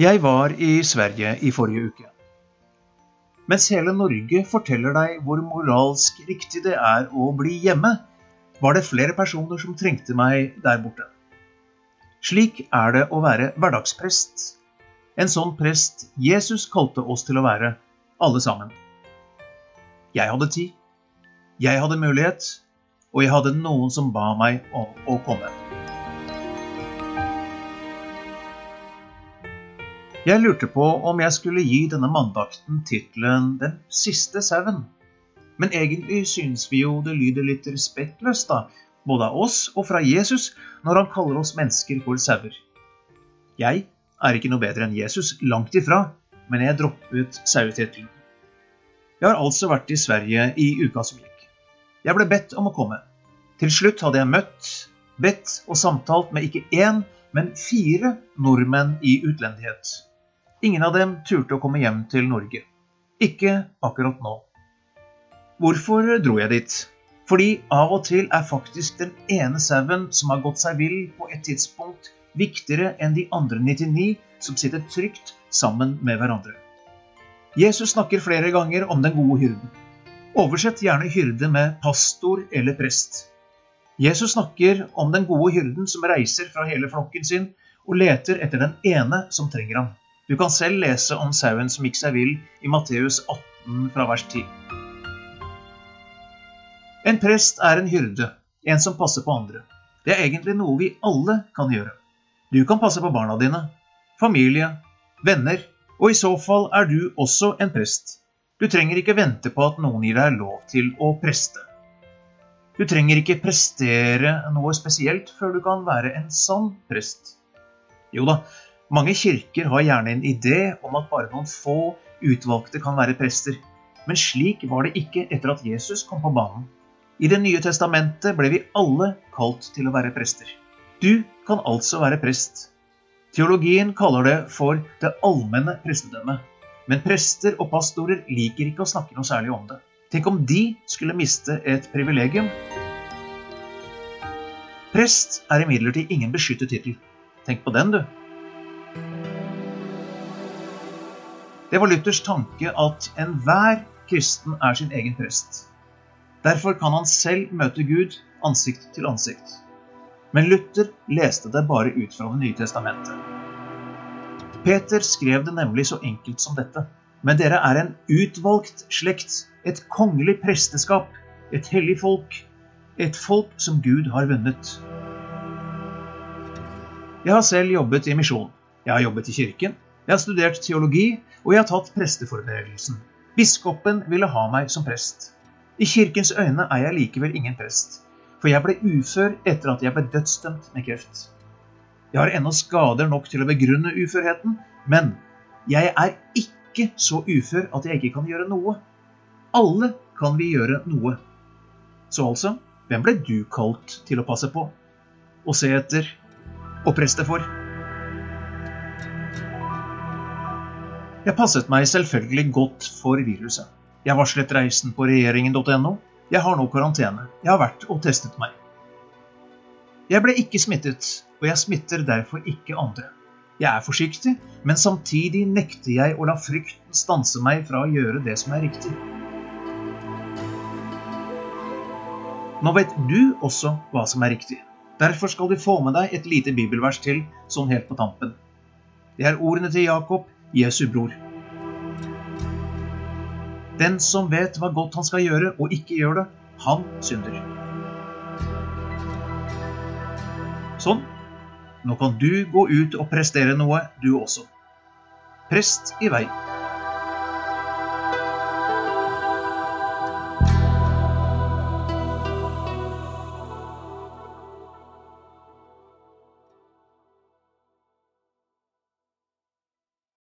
Jeg var i Sverige i forrige uke. Mens hele Norge forteller deg hvor moralsk riktig det er å bli hjemme, var det flere personer som trengte meg der borte. Slik er det å være hverdagsprest. En sånn prest Jesus kalte oss til å være, alle sammen. Jeg hadde tid. Jeg hadde mulighet. Og jeg hadde noen som ba meg om å komme. Jeg lurte på om jeg skulle gi denne mandakten tittelen Den siste sauen. Men egentlig synes vi jo det lyder litt respektløst, da, både av oss og fra Jesus, når han kaller oss mennesker for sauer. Jeg er ikke noe bedre enn Jesus, langt ifra, men jeg droppet sauetittelen. Jeg har altså vært i Sverige i uka som gikk. Jeg ble bedt om å komme. Til slutt hadde jeg møtt, bedt og samtalt med ikke én, men fire nordmenn i utlendighet. Ingen av dem turte å komme hjem til Norge. Ikke akkurat nå. Hvorfor dro jeg dit? Fordi av og til er faktisk den ene sauen som har gått seg vill på et tidspunkt, viktigere enn de andre 99 som sitter trygt sammen med hverandre. Jesus snakker flere ganger om den gode hyrden. Oversett gjerne hyrde med pastor eller prest. Jesus snakker om den gode hyrden som reiser fra hele flokken sin og leter etter den ene som trenger ham. Du kan selv lese om sauen som gikk seg vill i Matteus 18 fra vers 10. En prest er en hyrde, en som passer på andre. Det er egentlig noe vi alle kan gjøre. Du kan passe på barna dine, familie, venner, og i så fall er du også en prest. Du trenger ikke vente på at noen gir deg lov til å preste. Du trenger ikke prestere noe spesielt før du kan være en sann prest. Jo da, mange kirker har gjerne en idé om at bare noen få utvalgte kan være prester. Men slik var det ikke etter at Jesus kom på banen. I Det nye testamentet ble vi alle kalt til å være prester. Du kan altså være prest. Teologien kaller det for det allmenne prestedømmet. Men prester og pastorer liker ikke å snakke noe særlig om det. Tenk om de skulle miste et privilegium. Prest er imidlertid ingen beskyttet tittel. Tenk på den, du. Det var Luthers tanke at enhver kristen er sin egen prest. Derfor kan han selv møte Gud ansikt til ansikt. Men Luther leste det bare ut fra Det nye testamentet. Peter skrev det nemlig så enkelt som dette. Men dere er en utvalgt slekt, et kongelig presteskap, et hellig folk, et folk som Gud har vunnet. Jeg har selv jobbet i misjon. Jeg har jobbet i kirken. Jeg har studert teologi, og jeg har tatt presteforberedelsen. Biskopen ville ha meg som prest. I kirkens øyne er jeg likevel ingen prest, for jeg ble ufør etter at jeg ble dødsdømt med kreft. Jeg har ennå skader nok til å begrunne uførheten, men jeg er ikke så ufør at jeg ikke kan gjøre noe. Alle kan vi gjøre noe. Så altså, hvem ble du kalt til å passe på, og se etter og preste for? Jeg passet meg selvfølgelig godt for viruset. Jeg varslet reisen på regjeringen.no. Jeg har nå karantene. Jeg har vært og testet meg. Jeg ble ikke smittet, og jeg smitter derfor ikke andre. Jeg er forsiktig, men samtidig nekter jeg å la frykten stanse meg fra å gjøre det som er riktig. Nå vet du også hva som er riktig. Derfor skal du få med deg et lite bibelvers til sånn helt på tampen. Det er ordene til Jakob Jesu bror. Den som vet hva godt han skal gjøre, og ikke gjør det, han synder. Sånn. Nå kan du gå ut og prestere noe, du også. Prest i vei.